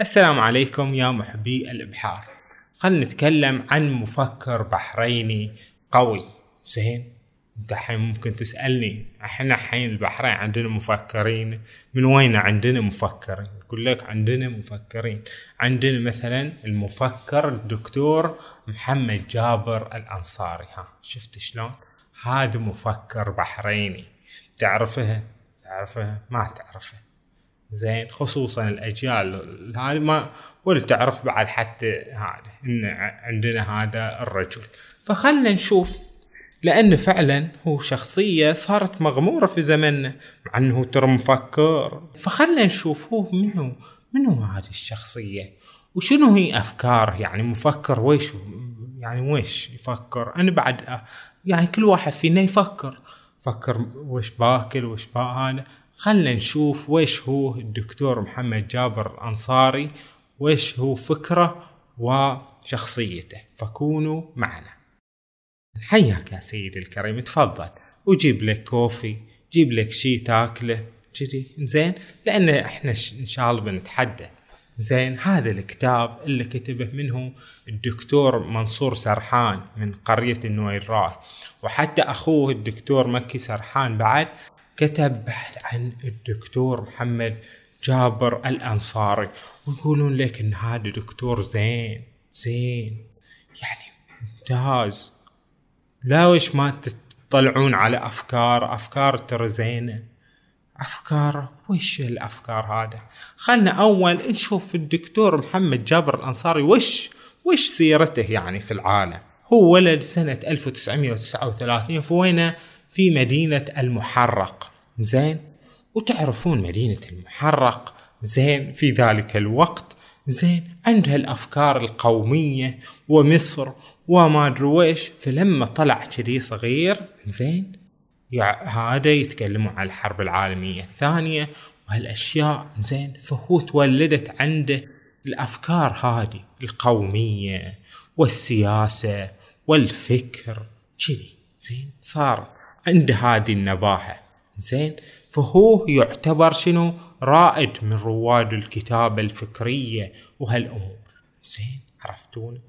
السلام عليكم يا محبي الإبحار. خلنا نتكلم عن مفكر بحريني قوي. زين؟ أنت الحين ممكن تسألني إحنا الحين البحرين عندنا مفكرين؟ من وين عندنا مفكرين؟ أقول لك عندنا مفكرين. عندنا مثلا المفكر الدكتور محمد جابر الأنصاري. ها شفت شلون؟ هذا مفكر بحريني. تعرفه؟ تعرفه؟ ما تعرفه. زين خصوصا الأجيال هذه ما ولا تعرف بعد حتى هذا إن عندنا هذا الرجل. فخلنا نشوف لأن فعلا هو شخصية صارت مغمورة في زمننا مع أنه ترى مفكر. فخلنا نشوف هو منو منو هذه الشخصية؟ وشنو هي أفكاره؟ يعني مفكر ويش يعني ويش يفكر؟ أنا بعد يعني كل واحد فينا يفكر. فكر وش باكل وش با هذا. خلنا نشوف وش هو الدكتور محمد جابر الأنصاري وش هو فكره وشخصيته. فكونوا معنا. حياك يا سيدي الكريم تفضل. وجيب لك كوفي جيب لك شي تاكله. كذي زين. لأن إحنا إن شاء الله بنتحدى زين. هذا الكتاب اللي كتبه منه الدكتور منصور سرحان من قرية النويرات وحتى أخوه الدكتور مكي سرحان بعد كتب عن الدكتور محمد جابر الأنصاري. ويقولون لك إن هذا دكتور زين زين يعني ممتاز. لا وش ما تطلعون على أفكار أفكار ترى زينة. أفكار وش الأفكار هذا؟ خلنا أول نشوف الدكتور محمد جابر الأنصاري وش وش سيرته يعني في العالم. هو ولد سنة 1939 في وينه في مدينة المحرق. زين؟ وتعرفون مدينة المحرق؟ زين في ذلك الوقت. زين عندها الأفكار القومية ومصر وما أدري ويش فلما طلع كذي صغير زين هذا يتكلموا عن الحرب العالمية الثانية وهالأشياء زين فهو تولدت عنده الأفكار هذه القومية والسياسة والفكر كذي زين صار عنده هذه النباهة زين فهو يعتبر شنو؟ رائد من رواد الكتابة الفكرية وهالأمور. زين عرفتون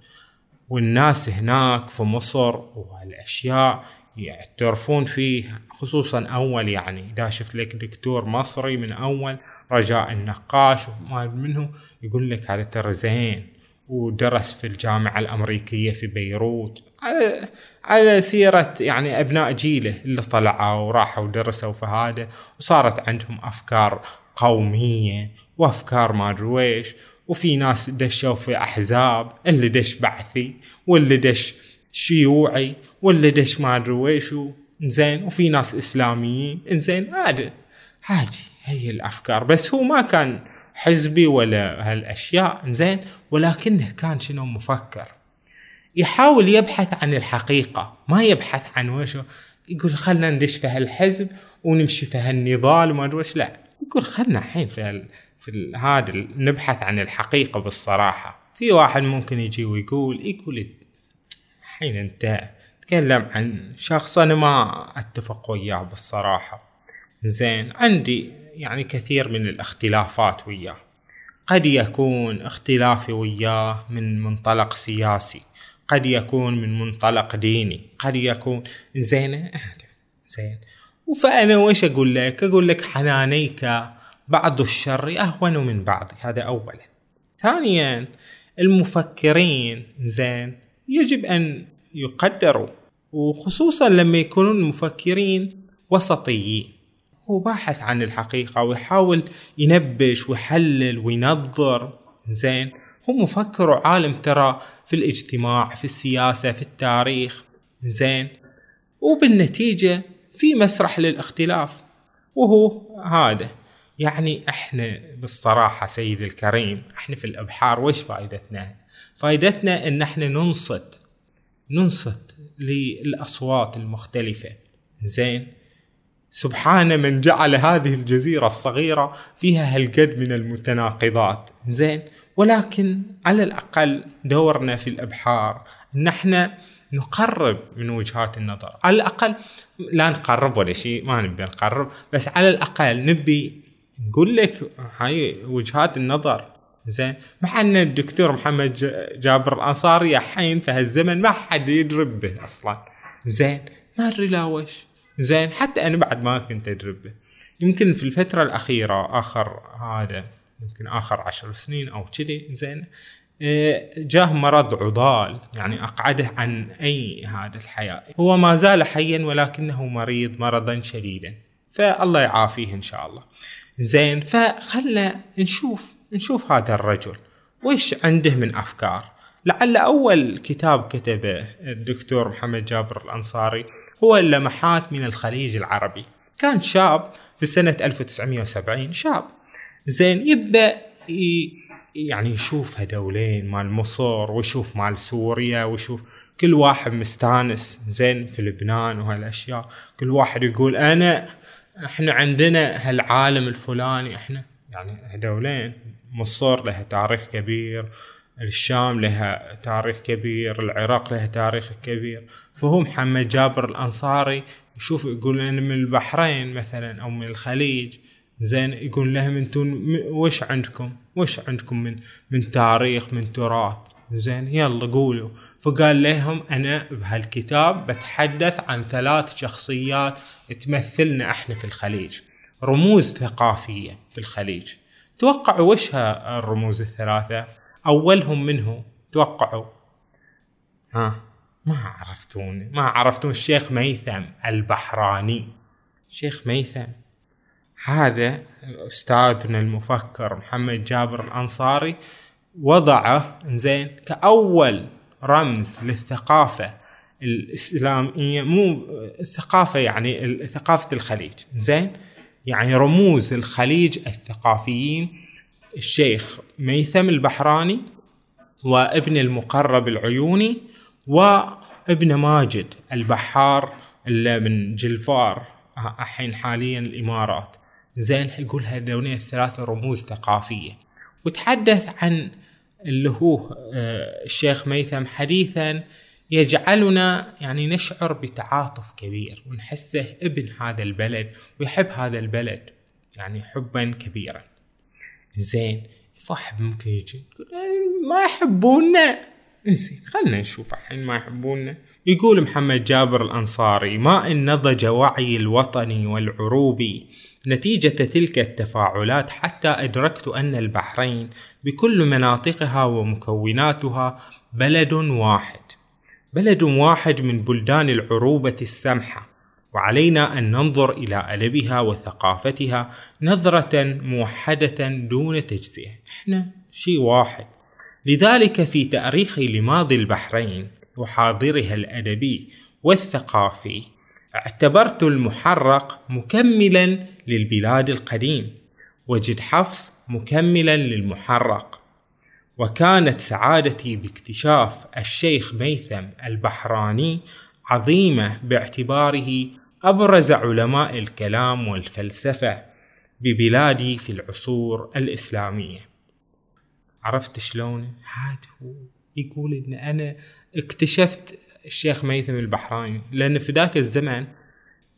والناس هناك في مصر وهالأشياء يعترفون فيه خصوصا أول يعني. إذا شفت لك دكتور مصري من أول رجاء النقاش وما منه يقول لك هذا ترى زين ودرس في الجامعة الأمريكية في بيروت. على سيرة يعني أبناء جيله اللي طلعوا وراحوا ودرسوا في هذا وصارت عندهم أفكار قومية وأفكار ما أدري وفي ناس دشوا في أحزاب اللي دش بعثي واللي دش شيوعي واللي دش ما أدري زين وفي ناس إسلاميين زين هذا هذه هي الأفكار. بس هو ما كان حزبي ولا هالأشياء زين ولكنه كان شنو مفكر. يحاول يبحث عن الحقيقة. ما يبحث عن وش يقول خلنا ندش في هالحزب ونمشي في هالنضال وما أدري لا. يقول خلنا الحين في هال في هذا نبحث عن الحقيقة بالصراحة. في واحد ممكن يجي ويقول يقول الحين أنت تكلم عن شخص أنا ما أتفق وياه بالصراحة. زين. عندي يعني كثير من الاختلافات وياه. قد يكون اختلافي وياه من منطلق سياسي. قد يكون من منطلق ديني. قد يكون. زين زين. فأنا وش أقول لك؟ أقول لك حنانيك بعض الشر أهون من بعض. هذا أولا. ثانيا المفكرين زين يجب أن يقدروا وخصوصا لما يكونون المفكرين وسطيين. هو باحث عن الحقيقة ويحاول ينبش ويحلل وينظر. زين. هو مفكر وعالم ترى في الاجتماع في السياسة في التاريخ. زين. وبالنتيجة في مسرح للاختلاف. وهو هذا. يعني إحنا بالصراحة سيد الكريم إحنا في الأبحار وش فائدتنا؟ فائدتنا إن إحنا ننصت ننصت للأصوات المختلفة. زين. سبحان من جعل هذه الجزيرة الصغيرة فيها هالقد من المتناقضات. زين. ولكن على الأقل دورنا في الإبحار. أن إحنا نقرب من وجهات النظر. على الأقل لا نقرب ولا شيء ما نبي نقرب بس على الأقل نبي نقول لك هاي وجهات النظر. زين؟ مع أن الدكتور محمد جابر الأنصاري الحين في هالزمن ما حد يدرب به أصلا. زين؟ ما أدري لا وش. زين؟ حتى أنا بعد ما كنت أدرب به. يمكن في الفترة الأخيرة آخر هذا. يمكن آخر عشر سنين أو كذي زين. إيه، جاه مرض عضال يعني أقعده عن أي هذا الحياة. هو ما زال حيا ولكنه مريض مرضا شديدا. فالله يعافيه إن شاء الله. زين فخلنا نشوف نشوف هذا الرجل. وش عنده من أفكار؟ لعل أول كتاب كتبه الدكتور محمد جابر الأنصاري هو اللمحات من الخليج العربي. كان شاب في سنة 1970 شاب. زين يبدأ يعني يشوف هدولين مال مصر ويشوف مال سوريا ويشوف كل واحد مستانس زين في لبنان وهالأشياء. كل واحد يقول أنا إحنا عندنا هالعالم الفلاني إحنا يعني هدولين مصر لها تاريخ كبير الشام لها تاريخ كبير العراق لها تاريخ كبير. فهو محمد جابر الأنصاري يشوف يقول أنا من البحرين مثلا أو من الخليج. زين يقول لهم أنتم وش عندكم؟ وش عندكم من من تاريخ من تراث؟ زين يلا قولوا. فقال لهم أنا بهالكتاب بتحدث عن ثلاث شخصيات تمثلنا إحنا في الخليج. رموز ثقافية في الخليج. توقعوا وش الرموز الثلاثة؟ أولهم منه توقعوا. ها. ما عرفتوني. ما عرفتون. الشيخ ميثم البحراني. شيخ ميثم. هذا أستاذنا المفكر محمد جابر الأنصاري وضعه زين كأول رمز للثقافة الإسلامية مو الثقافة يعني ثقافة الخليج. زين يعني رموز الخليج الثقافيين الشيخ ميثم البحراني وابن المقرب العيوني وابن ماجد البحار اللي من جلفار الحين حاليا الإمارات. زين يقول هذول الثلاثة رموز ثقافية. وتحدث عن اللي هو آه، الشيخ ميثم حديثا يجعلنا يعني نشعر بتعاطف كبير ونحسه ابن هذا البلد ويحب هذا البلد يعني حبا كبيرا. زين صاحب ممكن يجي ما يحبونا. زين خلنا نشوف الحين ما يحبونا. يقول محمد جابر الأنصاري ما إن نضج وعي الوطني والعروبي نتيجة تلك التفاعلات حتى أدركت أن البحرين بكل مناطقها ومكوناتها بلد واحد بلد واحد من بلدان العروبة السمحة وعلينا أن ننظر إلى أدبها وثقافتها نظرة موحدة دون تجزئة. إحنا شيء واحد. لذلك في تاريخي لماضي البحرين وحاضرها الأدبي والثقافي. اعتبرت المحرق مكملا للبلاد القديم وجد حفص مكملا للمحرق. وكانت سعادتي باكتشاف الشيخ ميثم البحراني عظيمة باعتباره أبرز علماء الكلام والفلسفة ببلادي في العصور الإسلامية. عرفت شلون؟ هاد هو يقول إن أنا اكتشفت الشيخ ميثم البحراني لأن في ذاك الزمن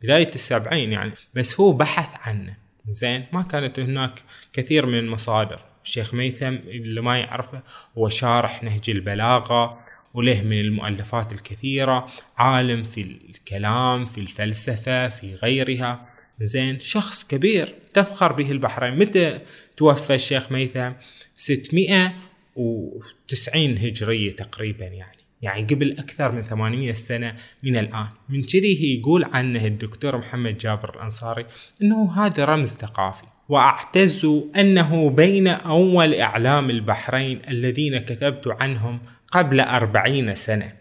بداية السبعين يعني بس هو بحث عنه. زين ما كانت هناك كثير من المصادر. الشيخ ميثم اللي ما يعرفه هو شارح نهج البلاغة وله من المؤلفات الكثيرة عالم في الكلام في الفلسفة في غيرها. زين شخص كبير تفخر به البحرين. متى توفى الشيخ ميثم؟ 690 هجرية تقريبا يعني. يعني قبل أكثر من 800 سنة من الآن. من كذي يقول عنه الدكتور محمد جابر الأنصاري أنه هذا رمز ثقافي وأعتز أنه بين أول إعلام البحرين الذين كتبت عنهم قبل أربعين سنة.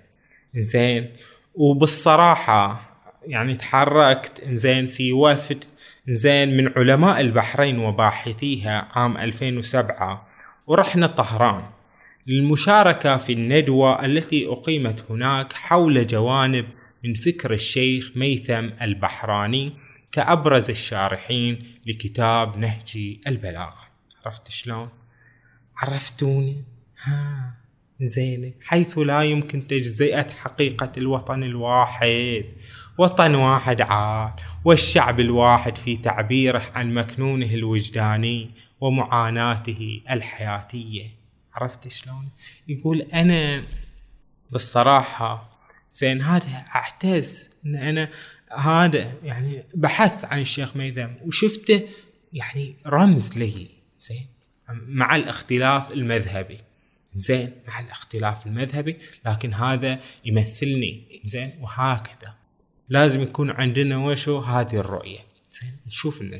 زين وبالصراحة يعني تحركت زين في وفد زين من علماء البحرين وباحثيها عام 2007 ورحنا طهران. للمشاركة في الندوة التي أقيمت هناك حول جوانب من فكر الشيخ ميثم البحراني كأبرز الشارحين لكتاب نهج البلاغة عرفت شلون؟ عرفتوني؟ ها زينة حيث لا يمكن تجزئة حقيقة الوطن الواحد وطن واحد عاد والشعب الواحد في تعبيره عن مكنونه الوجداني ومعاناته الحياتية عرفت شلون؟ يقول أنا بالصراحة زين هذا أعتز أن أنا هذا يعني بحثت عن الشيخ ميثم وشفته يعني رمز لي زين مع الاختلاف المذهبي زين مع الاختلاف المذهبي لكن هذا يمثلني زين وهكذا. لازم يكون عندنا وشو؟ هذه الرؤية زين نشوف ان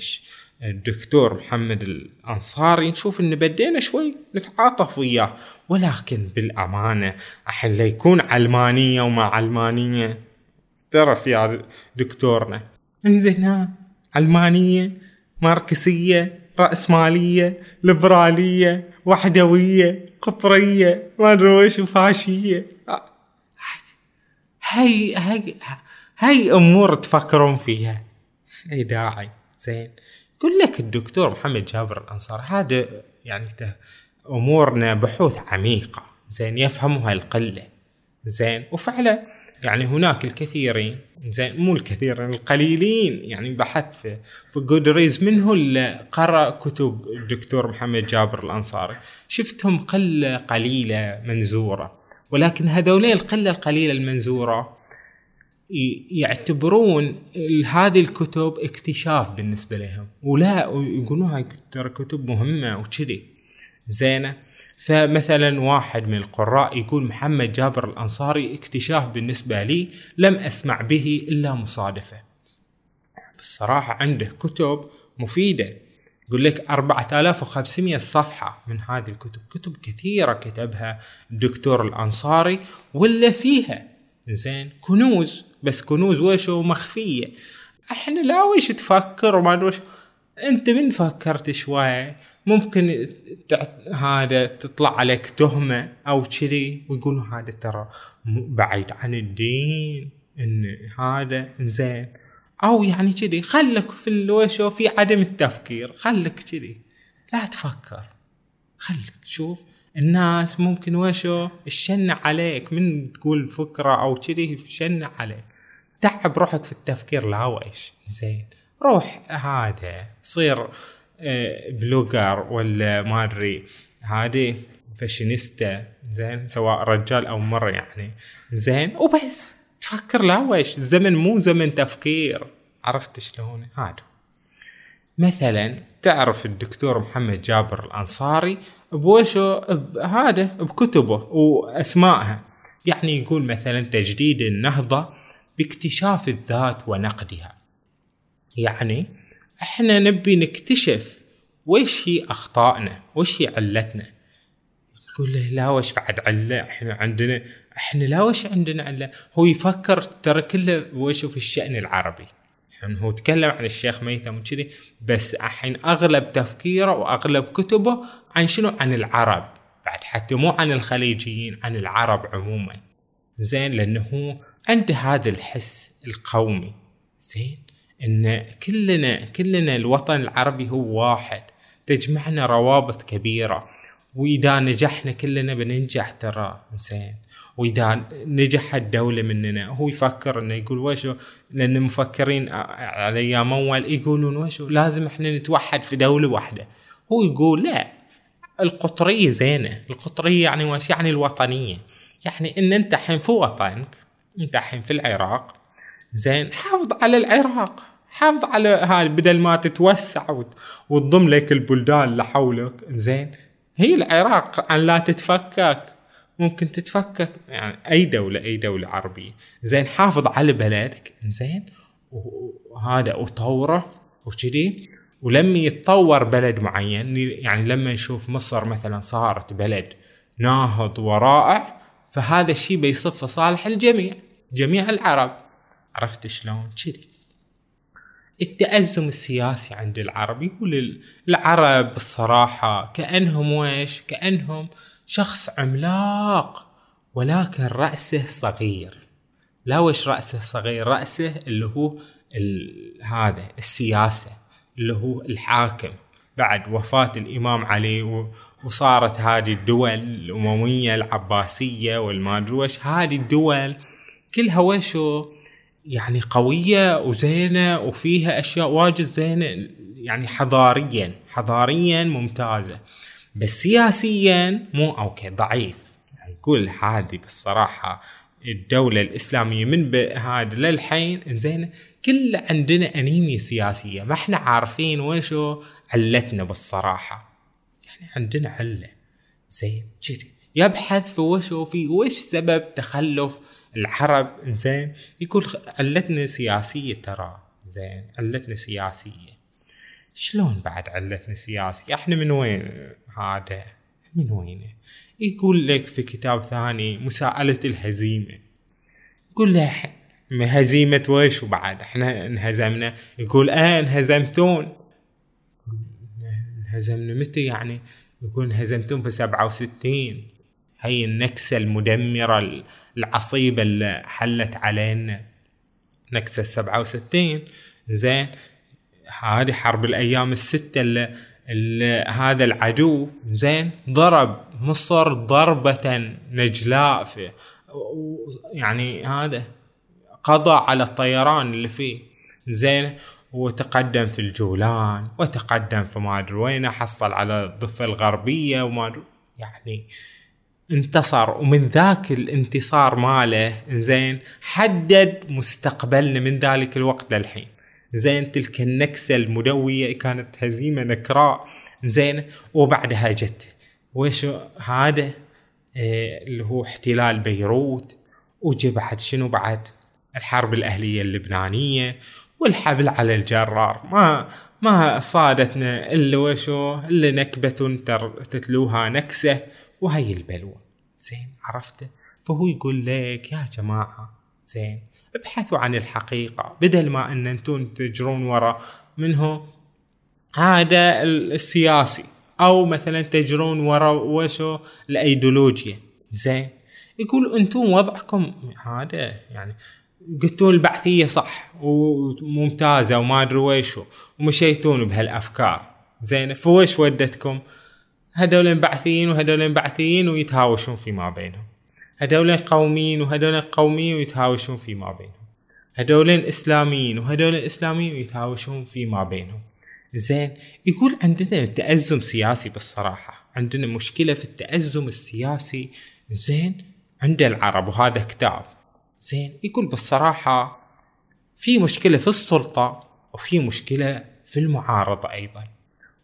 الدكتور محمد الأنصاري نشوف إن بدينا شوي نتعاطف وياه. ولكن بالأمانة الحين يكون علمانية وما علمانية. تعرف يا دكتورنا. إنزين علمانية ماركسية رأسمالية ليبرالية وحدوية قطرية ما أدري وش وفاشية. هاي هاي هاي أمور تفكرون فيها. اي داعي. زين. يقول لك الدكتور محمد جابر الأنصار هذا يعني أمورنا بحوث عميقة زين يفهمها القلة زين وفعلا يعني هناك الكثيرين زين مو الكثيرين القليلين يعني بحث في في جودريز منه اللي قرأ كتب الدكتور محمد جابر الانصاري شفتهم قلة قليلة منزورة ولكن هذولين القلة القليلة المنزورة يعتبرون هذه الكتب اكتشاف بالنسبة لهم. ولا يقولون هاي ترى كتب مهمة وكذي. زينة فمثلا واحد من القراء يقول محمد جابر الأنصاري اكتشاف بالنسبة لي لم أسمع به إلا مصادفة. بالصراحة عنده كتب مفيدة. يقول لك 4500 صفحة من هذه الكتب. كتب كثيرة كتبها الدكتور الأنصاري ولا فيها. زين. كنوز. بس كنوز وشو مخفية. إحنا لا وش تفكر وما وش. أنت من فكرت شوي؟ ممكن هذا تطلع عليك تهمة أو كذي ويقولوا هذا ترى بعيد عن الدين إن هذا زين أو يعني كذي خلك في الوشو في عدم التفكير خلك كذي. لا تفكر. خلك شوف الناس ممكن وشو الشنة عليك من تقول فكرة أو كذي شنة عليك. تعب روحك في التفكير ويش زين. روح هذا صير آه، blogger ولا ما أدري هذه فاشينيستا زين سواء رجال أو مرة يعني. زين وبس. تفكر لا ويش الزمن مو زمن تفكير. عرفت شلون؟ هذا. مثلا تعرف الدكتور محمد جابر الأنصاري بوشو هذا بكتبه واسمائها يعني يقول مثلا تجديد النهضة باكتشاف الذات ونقدها. يعني إحنا نبي نكتشف وش هي أخطائنا وش هي علتنا. يقول له لا وش بعد علة؟ إحنا عندنا إحنا لا وش عندنا علة؟ هو يفكر ترى كله وش في الشأن العربي. يعني هو تكلم عن الشيخ ميثم وكذي بس الحين أغلب تفكيره وأغلب كتبه عن شنو؟ عن العرب. بعد حتى مو عن الخليجيين عن العرب عموما. زين لأنه هو عنده هذا الحس القومي زين؟ إن كلنا كلنا الوطن العربي هو واحد تجمعنا روابط كبيرة وإذا نجحنا كلنا بننجح ترى زين؟ وإذا نجح الدولة مننا هو يفكر إنه يقول وشو؟ لأن المفكرين على أيام أول يقولون وشو؟ لازم إحنا نتوحد في دولة واحدة. هو يقول لا القطرية زينة القطرية يعني وش؟ يعني الوطنية. يعني إن أنت الحين في وطنك الحين في العراق. زين حافظ على العراق. حافظ على هاي بدل ما تتوسع وتضم لك البلدان اللي حولك. زين هي العراق عن لا تتفكك. ممكن تتفكك يعني أي دولة أي دولة عربية. زين حافظ على بلدك. زين وهذا وطوره وكذي. ولما يتطور بلد معين يعني لما نشوف مصر مثلا صارت بلد ناهض ورائع فهذا الشيء بيصف صالح الجميع. جميع العرب. عرفت شلون؟ كذي. التأزم السياسي عند العرب يقول العرب الصراحة كأنهم ويش؟ كأنهم شخص عملاق ولكن رأسه صغير. لا وش رأسه صغير؟ رأسه اللي هو هذا السياسة اللي هو الحاكم. بعد وفاة الإمام علي وصارت هذه الدول الأموية العباسية والمادروش هذه الدول كلها وشو يعني قوية وزينة وفيها أشياء واجد زينة يعني حضاريا حضاريا ممتازة. بس سياسيا مو أوكي ضعيف. يعني يقول هذه بالصراحة الدولة الإسلامية من هذا للحين زين كل عندنا أنيميا سياسية. ما إحنا عارفين وشو علتنا بالصراحة. يعني عندنا علة. زين كذي يبحث في وشو في وش سبب تخلف العرب؟ زين يقول علتنا سياسية ترى زين علتنا سياسية. شلون بعد علتنا سياسية؟ إحنا من وين هذا؟ من وينه يقول لك في كتاب ثاني مساءلة الهزيمة. يقول له هزيمة ويش وبعد إحنا انهزمنا. يقول آه انهزمتون. انهزمنا متى يعني؟ يقول انهزمتون في سبعة وستين. هي النكسة المدمرة العصيبة اللي حلت علينا. نكسة سبعة وستين. زين هذه حرب الأيام الستة اللي, اللي هذا العدو زين ضرب مصر ضربة نجلاء في يعني هذا قضى على الطيران اللي فيه. زين وتقدم في الجولان وتقدم في ما أدري وين حصل على الضفه الغربية وما يعني انتصر ومن ذاك الانتصار ماله زين حدد مستقبلنا من ذلك الوقت للحين. زين تلك النكسة المدوية كانت هزيمة نكراء زين وبعدها جت. ويش هذا؟ إيه اللي هو احتلال بيروت. وجي بعد شنو؟ بعد الحرب الأهلية اللبنانية والحبل على الجرار. ما ما صادتنا إلا وشو إلا نكبة تتلوها نكسة. وهي البلوى. زين عرفته فهو يقول لك يا جماعة زين ابحثوا عن الحقيقة. بدل ما إن أنتم تجرون ورا منه هذا السياسي. أو مثلا تجرون ورا وشو؟ الأيديولوجيا. زين يقول أنتم وضعكم هذا يعني قلتون البعثية صح وممتازة وما أدري ويشو ومشيتون بهالأفكار. زين فويش ودتكم؟ هذول بعثيين وهذول بعثيين ويتهاوشون فيما بينهم. هذول قوميين وهذول قوميين ويتهاوشون فيما بينهم. هذول إسلاميين وهذول إسلاميين ويتهاوشون فيما بينهم. زين يقول عندنا تأزم سياسي بالصراحة. عندنا مشكلة في التأزم السياسي. زين عند العرب وهذا كتاب. زين يقول بالصراحة في مشكلة في السلطة وفي مشكلة في المعارضة أيضا.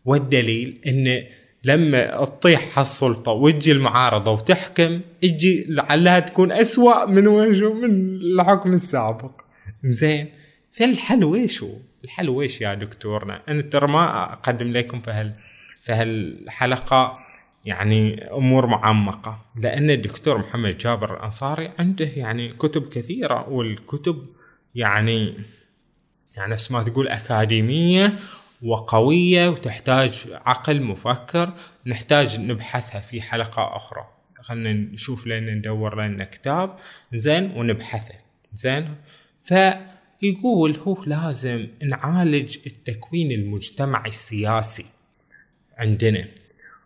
والدليل أن لما تطيح هالسلطة وتجي المعارضة وتحكم تجي لعلها تكون أسوأ من وجه من الحكم السابق زين فالحل ويش هو؟ الحل ويش يا دكتورنا؟ أنا ترى ما أقدم لكم في هال في هالحلقة يعني أمور معمقة لأن الدكتور محمد جابر الأنصاري عنده يعني كتب كثيرة والكتب يعني يعني اسمها تقول أكاديمية وقوية وتحتاج عقل مفكر نحتاج نبحثها في حلقة أخرى. خلينا نشوف لنا ندور لنا كتاب زين ونبحثه. زين؟ فيقول هو لازم نعالج التكوين المجتمعي السياسي عندنا.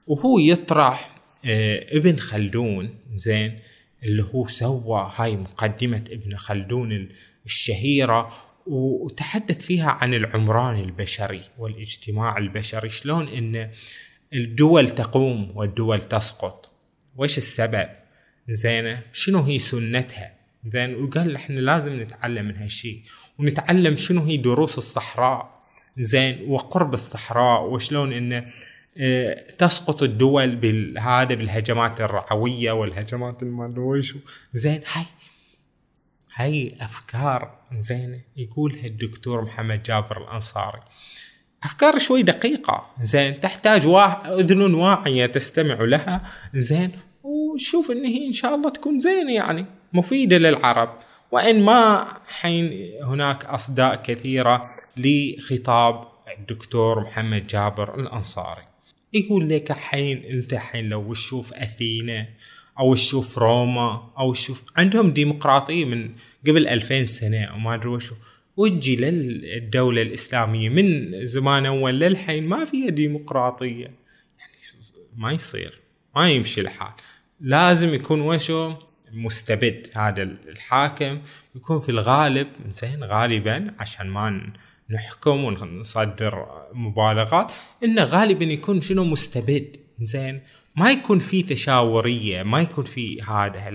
وهو يطرح آه، ابن خلدون زين اللي هو سوى هاي مقدمة ابن خلدون الشهيرة وتحدث فيها عن العمران البشري والاجتماع البشري. شلون إن الدول تقوم والدول تسقط؟ وش السبب؟ زينة شنو هي سنتها؟ زين وقال إحنا لازم نتعلم من هالشيء ونتعلم شنو هي دروس الصحراء. زين وقرب الصحراء وشلون انه آه، تسقط الدول بالهذا بالهجمات الرعوية والهجمات ما زين هاي هاي أفكار زين يقولها الدكتور محمد جابر الأنصاري. أفكار شوي دقيقة زين تحتاج أذن واعية تستمع لها زين وشوف إن هي إن شاء الله تكون زينة يعني مفيدة للعرب. وإن ما حين هناك أصداء كثيرة لخطاب الدكتور محمد جابر الأنصاري. يقول لك حين أنت حين لو تشوف أثينا أو تشوف روما أو تشوف عندهم ديمقراطية من قبل 2000 سنة أو ما أدري وشو. وتجي للدولة الإسلامية من زمان أول للحين ما فيها ديمقراطية. يعني ما يصير ما يمشي الحال. لازم يكون وشو؟ مستبد. هذا الحاكم يكون في الغالب زين غالبا عشان ما نحكم ونصدر مبالغات إنه غالبا يكون شنو؟ مستبد. زين ما يكون في تشاورية ما يكون في هذا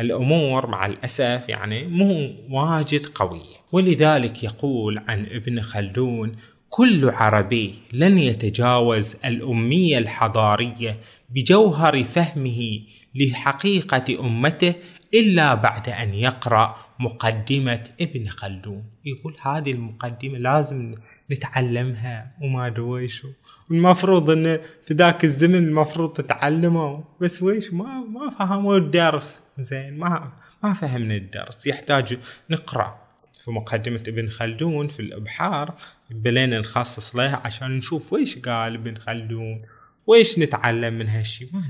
الأمور مع الأسف يعني مو واجد قوية. ولذلك يقول عن ابن خلدون كل عربي لن يتجاوز الأمية الحضارية بجوهر فهمه لحقيقة أمته إلا بعد أن يقرأ مقدمة ابن خلدون. يقول هذه المقدمة لازم نتعلمها وما أدري ويش المفروض انه في ذاك الزمن المفروض تتعلموا بس ويش ما ما فهموا الدرس. زين ما ما فهمنا الدرس. يحتاج نقرأ. في مقدمة ابن خلدون في الإبحار بلينا نخصص له عشان نشوف ويش قال ابن خلدون. ويش نتعلم من هالشي؟ ما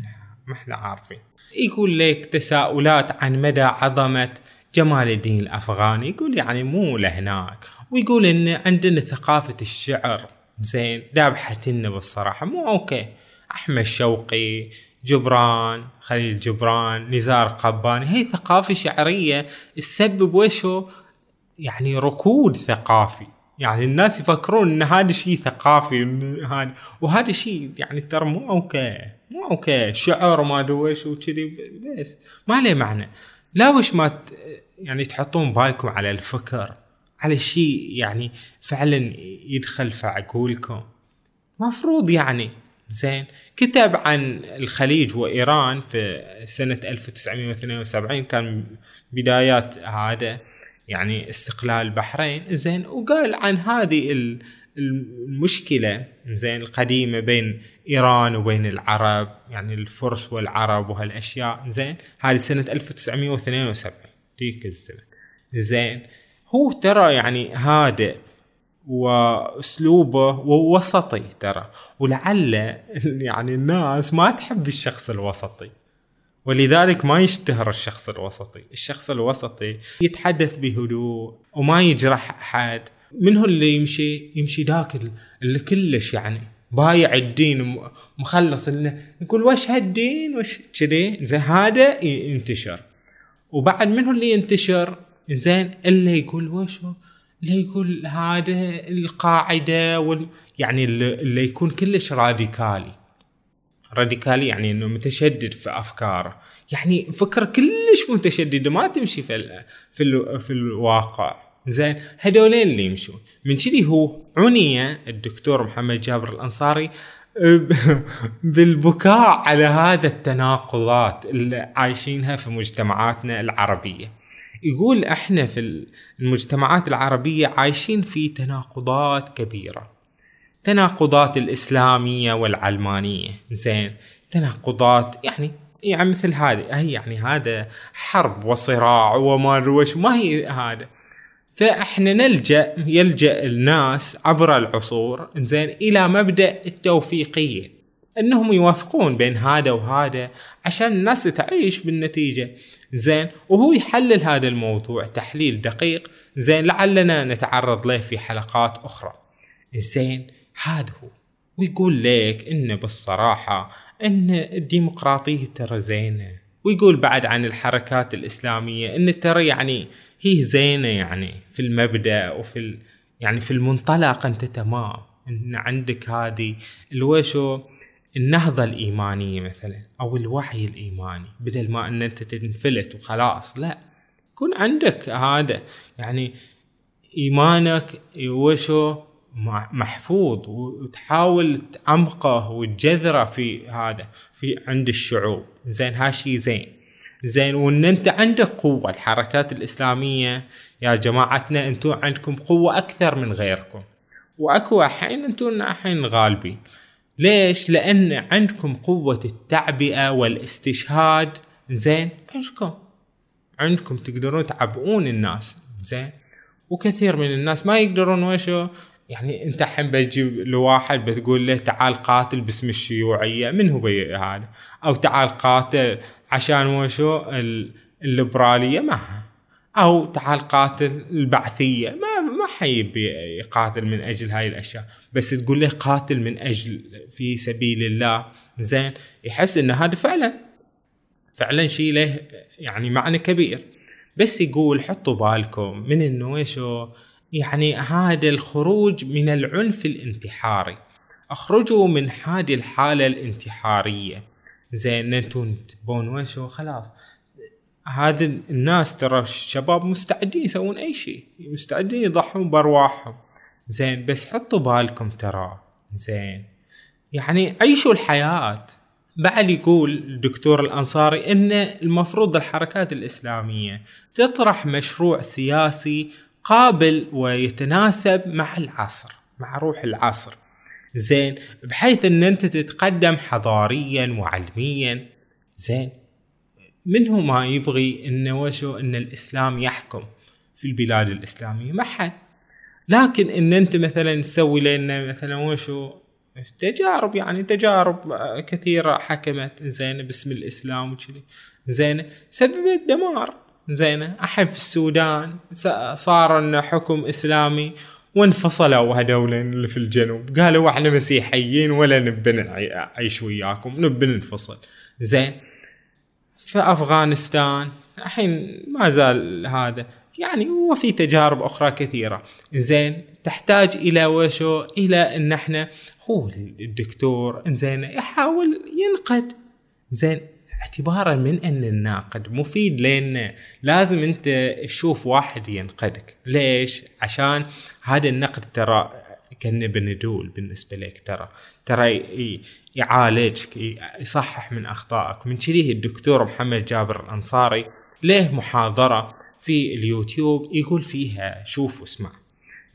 ما إحنا عارفين. يقول لك تساؤلات عن مدى عظمة جمال الدين الأفغاني. يقول يعني مو لهناك. ويقول إن عندنا ثقافة الشعر. زين ذابحتنا بالصراحة. مو okay. أحمد شوقي جبران خليل جبران نزار قباني. هي ثقافة شعرية. تسبب وشو؟ يعني ركود ثقافي. يعني الناس يفكرون إن هذا شيء ثقافي. هذا وهذا شيء يعني ترى مو okay. مو okay. شعر ما أدري ويش وكذي. بس ما له معنى. لا وش ما يعني تحطون بالكم على الفكر. على شيء يعني فعلا يدخل في عقولكم. مفروض يعني. زين. كتب عن الخليج وإيران في سنة 1972 كان بدايات هذا يعني استقلال البحرين زين. وقال عن هذه المشكلة زين القديمة بين إيران وبين العرب يعني الفرس والعرب وهالأشياء. زين. هذه سنة 1972 ذيك الزمن. زين. هو ترى يعني هادئ وأسلوبه وسطي ترى ولعل يعني الناس ما تحب الشخص الوسطي ولذلك ما يشتهر الشخص الوسطي. الشخص الوسطي يتحدث بهدوء وما يجرح أحد. من هو اللي يمشي؟ يمشي ذاك اللي كلش يعني بايع الدين مخلص انه يقول وش هالدين؟ وش كذي. زين هذا ينتشر. وبعد من هو اللي ينتشر؟ زين اللي يقول وشو؟ اللي يقول هذا القاعدة وال... يعني اللي يكون كلش راديكالي. راديكالي يعني إنه متشدد في أفكاره. يعني فكر كلش متشددة ما تمشي في ال في ال في الواقع. زين هذولين اللي يمشون. من كذي هو عني الدكتور محمد جابر الأنصاري بالبكاء على هذا التناقضات اللي عايشينها في مجتمعاتنا العربية. يقول إحنا في المجتمعات العربية عايشين في تناقضات كبيرة. تناقضات الإسلامية والعلمانية. زين. تناقضات يعني يعني مثل هذه. هي يعني هذا حرب وصراع وما وش. ما هي هذا. فإحنا نلجأ يلجأ الناس عبر العصور زين إلى مبدأ التوفيقية. أنهم يوافقون بين هذا وهذا عشان الناس تعيش بالنتيجة. زين وهو يحلل هذا الموضوع تحليل دقيق. زين لعلنا نتعرض له في حلقات أخرى. زين هذا هو. ويقول لك انه بالصراحة إن الديمقراطية ترى زينة. ويقول بعد عن الحركات الإسلامية إن ترى يعني هي زينة يعني في المبدأ وفي. يعني في المنطلق أنت تمام. إن عندك هذه الوشو النهضة الإيمانية مثلا أو الوعي الإيماني بدل ما أن أنت تنفلت وخلاص لا. يكون عندك هذا يعني إيمانك وشو محفوظ وتحاول تعمقه وتجذره في هذا في عند الشعوب. زين هالشي زين. زين وإن أنت عندك قوة الحركات الإسلامية يا جماعتنا أنتم عندكم قوة أكثر من غيركم. وأكو حين أنتم الحين غالبين. ليش؟ لأن عندكم قوة التعبئة والاستشهاد. زين؟ عندكم. عندكم تقدرون تعبئون الناس. زين؟ وكثير من الناس ما يقدرون وشو؟ يعني انت الحين بتجيب لواحد بتقول له تعال قاتل باسم الشيوعية. من هو هذا؟ أو تعال قاتل عشان وشو؟ الليبرالية ما أو تعال قاتل البعثية. ما ما يقاتل من أجل هاي الأشياء بس تقول له قاتل من أجل في سبيل الله؟ زين يحس ان هذا فعلا فعلا شيء له يعني معنى كبير. بس يقول حطوا بالكم من إنه يعني هذا الخروج من العنف الانتحاري. أخرجوا من هذه الحالة الانتحارية. زين أنتم تبون وشو خلاص. هذا الناس ترى الشباب مستعدين يسوون أي شيء. مستعدين يضحون بأرواحهم. زين بس حطوا بالكم ترى. زين. يعني عيشوا الحياة. بعد يقول الدكتور الأنصاري أن المفروض الحركات الإسلامية تطرح مشروع سياسي قابل ويتناسب مع العصر مع روح العصر. زين بحيث إن أنت تتقدم حضاريا وعلميا. زين من هو ما يبغي إنه وشو إن الإسلام يحكم في البلاد الإسلامية؟ ما حد. لكن إن أنت مثلا تسوي لنا مثلا وشو؟ تجارب يعني تجارب كثيرة حكمت. زين باسم الإسلام وكذي. زين سببت دمار زين أحد في السودان صار إنه حكم إسلامي وانفصلوا هذول اللي في الجنوب. قالوا إحنا مسيحيين ولا نبي نعيش وياكم. نبي ننفصل. زين في أفغانستان الحين ما زال هذا. يعني وفي تجارب أخرى كثيرة. زين تحتاج إلى وشو؟ إلى إن إحنا هو الدكتور زين يحاول ينقد. زين اعتبارا من إن الناقد مفيد لأن لازم أنت تشوف واحد ينقدك. ليش؟ عشان هذا النقد ترى كأنه بندول بالنسبة لك ترى. ترى يعالجك يصحح من أخطائك. من كذي الدكتور محمد جابر الأنصاري له محاضرة في اليوتيوب يقول فيها شوف واسمع.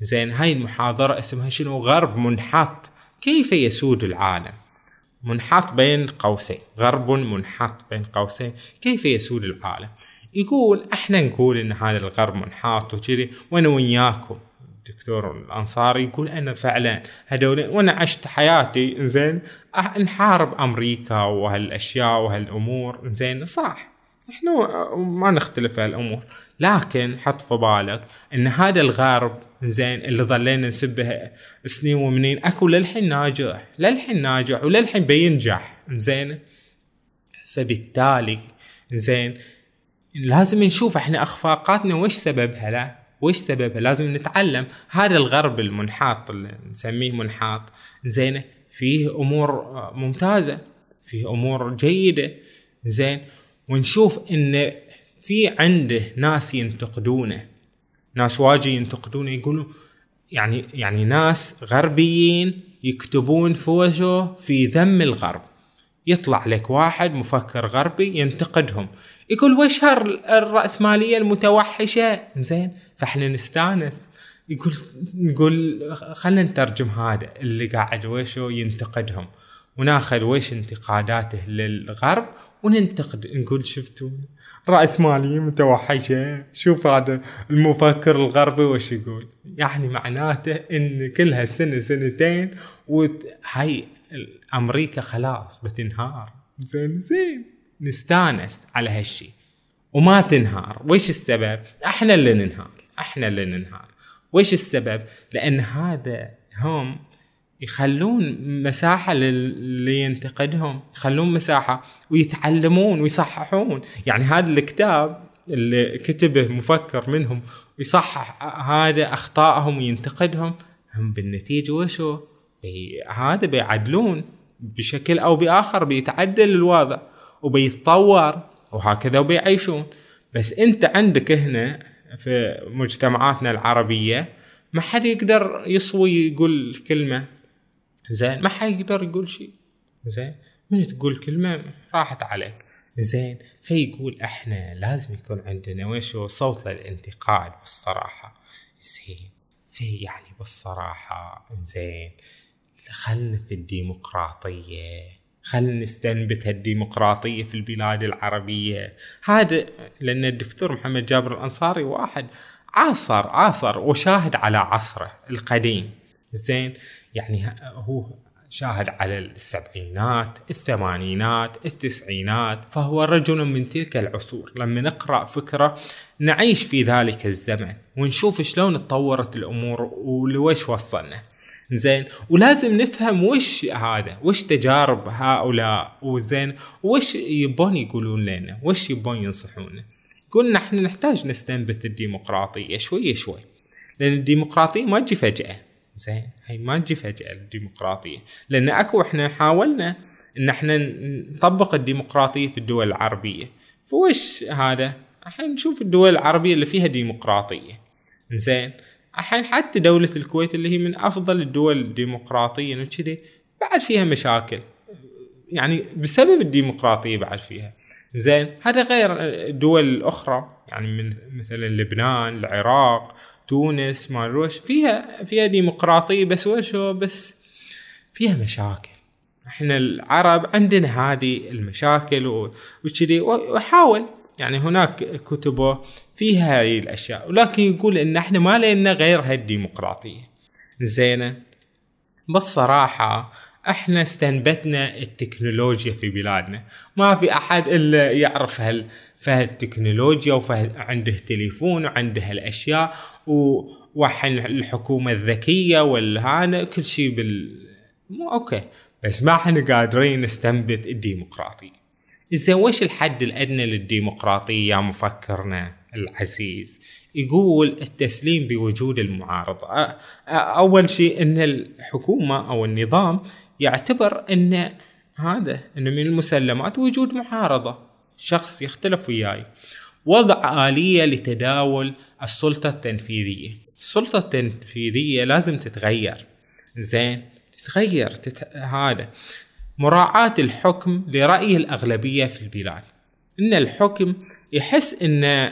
زين هاي المحاضرة اسمها شنو؟ غرب منحط. كيف يسود العالم؟ منحط بين قوسين. غرب منحط بين قوسين. كيف يسود العالم؟ يقول إحنا نقول إن هذا الغرب منحط وكذي وأنا وياكم الدكتور الأنصاري يقول أنا فعلا هذول وأنا عشت حياتي زين نحارب أمريكا وهالأشياء وهالأمور زين صح إحنا ما نختلف في هالأمور لكن حط في بالك إن هذا الغرب زين اللي ظلينا نسبه سنين ومنين أكو للحين ناجح للحين ناجح وللحين بينجح زين فبالتالي زين لازم نشوف إحنا أخفاقاتنا وش سببها لا؟ وش سببها؟ لازم نتعلم. هذا الغرب المنحاط اللي نسميه منحاط زين فيه أمور ممتازة فيه أمور جيدة زين. ونشوف إن في عنده ناس ينتقدونه. ناس واجي ينتقدونه يقولوا يعني يعني ناس غربيين يكتبون فوجه في ذم الغرب. يطلع لك واحد مفكر غربي ينتقدهم. يقول وش الرأسمالية المتوحشة؟ زين فإحنا نستانس. يقول نقول خلينا نترجم هذا اللي قاعد وشو ينتقدهم. وناخذ وش انتقاداته للغرب وننتقد. نقول شفتوا رأسمالية متوحشة؟ شوف هذا المفكر الغربي وش يقول. يعني معناته إن كل هالسنة سنتين وهاي أمريكا خلاص بتنهار. زين زين. نستانس على هالشي. وما تنهار. وش السبب؟ أحنا اللي ننهار. أحنا اللي ننهار. وش السبب؟ لأن هذا هم يخلون مساحة للي ينتقدهم. يخلون مساحة ويتعلمون ويصححون. يعني هذا الكتاب اللي كتبه مفكر منهم ويصحح هذا أخطائهم وينتقدهم. هم بالنتيجة وشو؟ هذا بيعدلون بشكل أو بآخر بيتعدل الوضع وبيتطور وهكذا وبيعيشون. بس أنت عندك هنا في مجتمعاتنا العربية ما حد يقدر يصوي يقول كلمة. زين ما حيقدر يقول شيء. زين من تقول كلمة راحت عليك. زين فيقول إحنا لازم يكون عندنا وش صوت للانتقاد بالصراحة. زين في يعني بالصراحة زين خلنا في الديمقراطية خلنا نستنبت هالديمقراطية في البلاد العربية. هذا لأن الدكتور محمد جابر الأنصاري واحد عاصر عاصر وشاهد على عصره القديم. زين يعني هو شاهد على السبعينات الثمانينات التسعينات فهو رجل من تلك العصور. لما نقرأ فكرة نعيش في ذلك الزمن ونشوف شلون تطورت الأمور ولويش وصلنا. زين. ولازم نفهم وش هذا وش تجارب هؤلاء وزين وش يبون يقولون لنا وش يبون ينصحونا قلنا إحنا نحتاج نستنبت الديمقراطية شوي شوي لأن الديمقراطية ما تجي فجأة. زين هي ما تجي فجأة الديمقراطية. لأن أكو إحنا حاولنا إن إحنا نطبق الديمقراطية في الدول العربية. فوش هذا؟ الحين نشوف الدول العربية اللي فيها ديمقراطية. زين الحين حتى دولة الكويت اللي هي من أفضل الدول ديمقراطيا وكذي بعد فيها مشاكل. يعني بسبب الديمقراطية بعد فيها. زين هذا غير الدول الاخرى يعني من مثلا لبنان العراق تونس ما وش فيها فيها ديمقراطية بس وش بس فيها مشاكل. إحنا العرب عندنا هذه المشاكل وكذي وحاول يعني هناك كتبه فيها هاي الأشياء. ولكن يقول إن إحنا ما لنا غير هالديمقراطيه زينه بالصراحة إحنا استنبتنا التكنولوجيا في بلادنا. ما في أحد إلا يعرف هال فهالتكنولوجيا وعنده تليفون وعنده هالأشياء وحن الحكومة الذكية والهانا كل شيء بال مو أوكي. بس ما إحنا قادرين نستنبت الديمقراطية. إذا وش الحد الأدنى للديمقراطية يا مفكرنا؟ العزيز يقول التسليم بوجود المعارضة. أول شيء أن الحكومة أو النظام يعتبر أن هذا أنه من المسلمات وجود معارضة شخص يختلف وياي. وضع آلية لتداول السلطة التنفيذية. السلطة التنفيذية لازم تتغير. زين تتغير تت... هذا. مراعاة الحكم لرأي الأغلبية في البلاد. إن الحكم يحس إن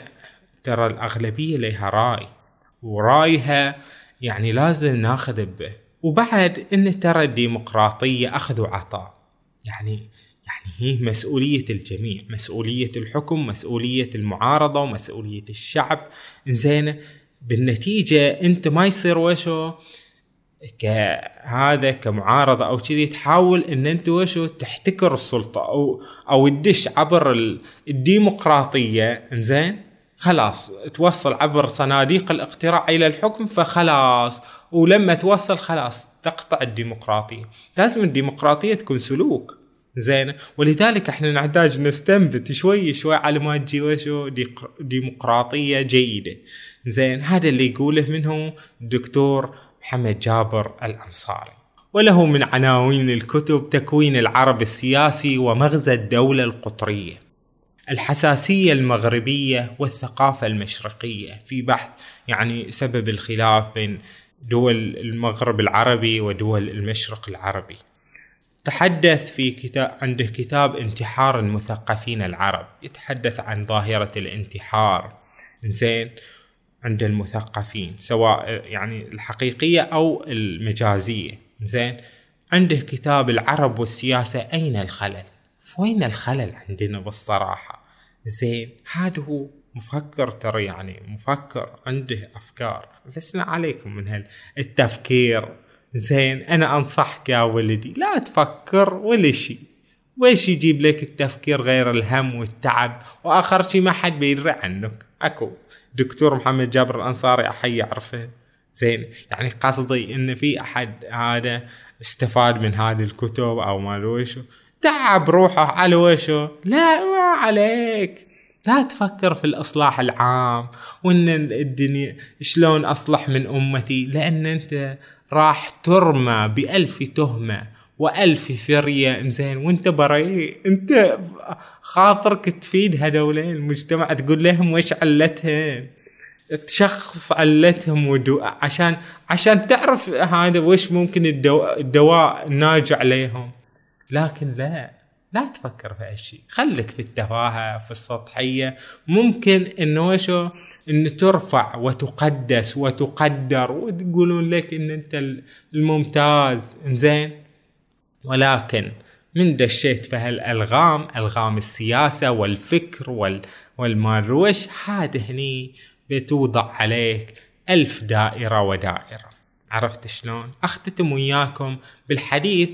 ترى الأغلبية لها رأي ورأيها يعني لازم ناخذ به وبعد إن ترى الديمقراطية أخذ وعطاء. يعني يعني هي مسؤولية الجميع مسؤولية الحكم مسؤولية المعارضة ومسؤولية الشعب. زين بالنتيجة أنت ما يصير وشو؟ كهذا كمعارضة أو كذي تحاول إن أنت وشو؟ تحتكر السلطة أو أو تدش عبر الديمقراطية. إنزين؟ خلاص توصل عبر صناديق الاقتراع إلى الحكم فخلاص. ولما توصل خلاص تقطع الديمقراطية. لازم الديمقراطية تكون سلوك. زين. ولذلك إحنا نحتاج نستنبت شوي شوي على ما تجي وشو ديمقراطية جيدة. زين. هذا اللي يقوله منه الدكتور محمد جابر الأنصاري. وله من عناوين الكتب تكوين العرب السياسي ومغزى الدولة القطرية. الحساسية المغربية والثقافة المشرقية في بحث يعني سبب الخلاف بين دول المغرب العربي ودول المشرق العربي. تحدث في كتاب عنده كتاب انتحار المثقفين العرب. يتحدث عن ظاهرة الانتحار. زين عند المثقفين سواء يعني الحقيقية أو المجازية. زين عنده كتاب العرب والسياسة أين الخلل؟ فوين الخلل عندنا بالصراحة؟ زين هذا هو مفكر ترى يعني مفكر عنده أفكار. بس ما عليكم من هالتفكير زين أنا أنصحك يا ولدي لا تفكر ولا شيء. ويش يجيب لك التفكير غير الهم والتعب؟ وآخر شيء ما حد بيدري عنك. أكو. دكتور محمد جابر الأنصاري أحي يعرفه. زين يعني قصدي إن في أحد هذا استفاد من هذه الكتب أو ما وشو تعب روحه على وشو؟ لا ما عليك. لا تفكر في الإصلاح العام وإن الدنيا شلون أصلح من أمتي لأن أنت راح ترمى بألف تهمة وألف فرية. إنزين وإنت بريء أنت خاطرك تفيد هذول المجتمع تقول لهم وش علتهم؟ تشخص علتهم ودو عشان عشان تعرف هذا وش ممكن الدواء, الدواء الناجع عليهم لكن لا لا تفكر في هالشيء خليك في التفاهة في السطحية. ممكن إنه وشو؟ إن ترفع وتقدس وتقدر وتقولون لك إن أنت الممتاز. إنزين؟ ولكن من دشيت في هالألغام؟ ألغام السياسة والفكر وال والماروش هذا هني بتوضع عليك؟ ألف دائرة ودائرة. عرفت شلون؟ أختتم وياكم بالحديث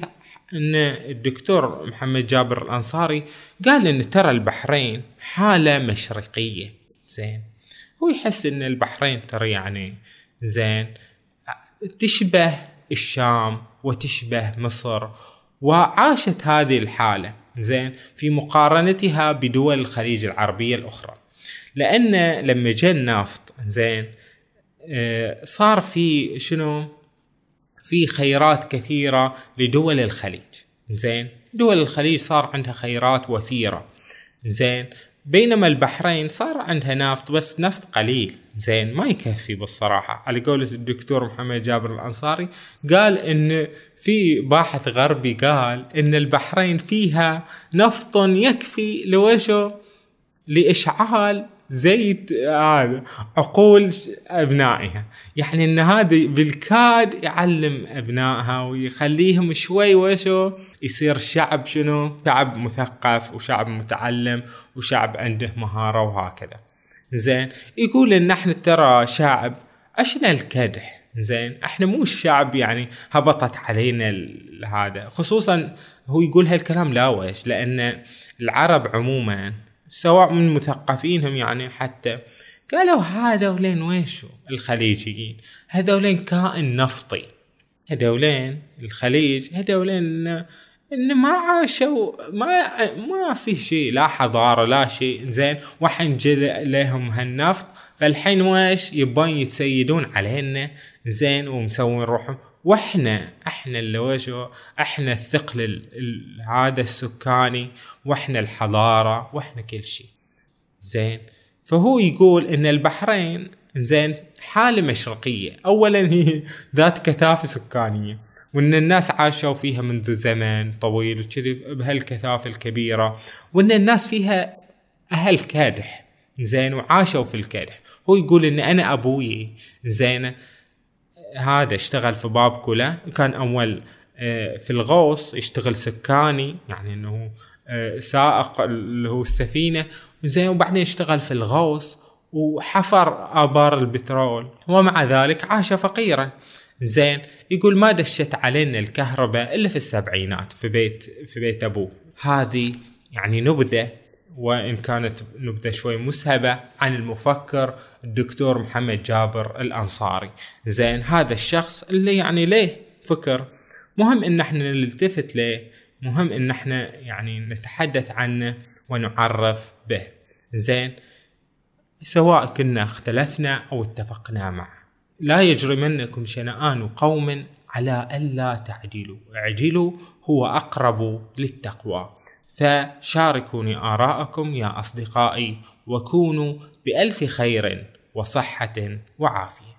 أن الدكتور محمد جابر الأنصاري قال أن ترى البحرين حالة مشرقية. زين. هو يحس أن البحرين ترى يعني زين. تشبه الشام وتشبه مصر وعاشت هذه الحالة. زين. في مقارنتها بدول الخليج العربية الأخرى. لأن لما جاء النفط زين آه، صار في شنو؟ في خيرات كثيرة لدول الخليج. زين. دول الخليج صار عندها خيرات وفيرة زين. بينما البحرين صار عندها نفط بس نفط قليل. زين. ما يكفي بالصراحة. على قولة الدكتور محمد جابر الأنصاري قال إن في باحث غربي قال إن البحرين فيها نفط يكفي لوشو لإشعال زيت هذا عقول أبنائها. يعني إن هذا بالكاد يعلم أبنائها ويخليهم شوي وشو يصير شعب شنو؟ شعب مثقف وشعب متعلم وشعب عنده مهارة وهكذا. زين يقول إن إحنا ترى شعب اشنا الكدح؟ زين إحنا مو شعب يعني هبطت علينا هذا. خصوصا هو يقول هالكلام لا ويش لأن العرب عموما سواء من مثقفينهم يعني حتى قالوا هذولين ويشو الخليجيين. هذولين كائن نفطي. هذولين الخليج هذولين إن ما عاشوا ما ما في شيء لا حضارة لا شيء. زين وحين جل لهم هالنفط فالحين ويش؟ يبون يتسيدون علينا. زين ومسوين روحهم. وإحنا إحنا اللي وشو إحنا الثقل هذا السكاني وإحنا الحضارة وإحنا كل شيء. زين؟ فهو يقول إن البحرين زين حالة مشرقية. اولا هي ذات كثافة سكانية وإن الناس عاشوا فيها منذ زمن طويل وكذي بهالكثافة الكبيرة وإن الناس فيها أهل كادح زين وعاشوا في الكادح. هو يقول إن أنا أبوي زين هذا اشتغل في باب كولا كان أول آه، في الغوص يشتغل سكاني يعني إنه آه، سائق اللي هو السفينة. زين وبعدين اشتغل في الغوص وحفر آبار البترول. ومع ذلك عاش فقيرا. زين يقول ما دشت علينا الكهرباء إلا في السبعينات في بيت في بيت أبوه. هذه يعني نبذة وإن كانت نبذة شوي مسهبة عن المفكر الدكتور محمد جابر الأنصاري. زين هذا الشخص اللي يعني ليه فكر؟ مهم إن إحنا نلتفت ليه؟ مهم إن إحنا يعني نتحدث عنه ونعرف به. زين سواء كنا اختلفنا أو اتفقنا معه. لا يجرمنكم شنآن قوم على ألا تعدلوا. اعدلوا هو أقرب للتقوى. فشاركوني آراءكم يا أصدقائي وكونوا بألف خير وصحة وعافية.